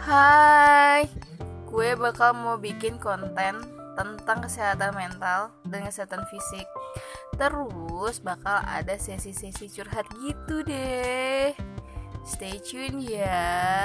Hai, gue bakal mau bikin konten tentang kesehatan mental dan kesehatan fisik. Terus bakal ada sesi-sesi curhat gitu deh. Stay tune ya.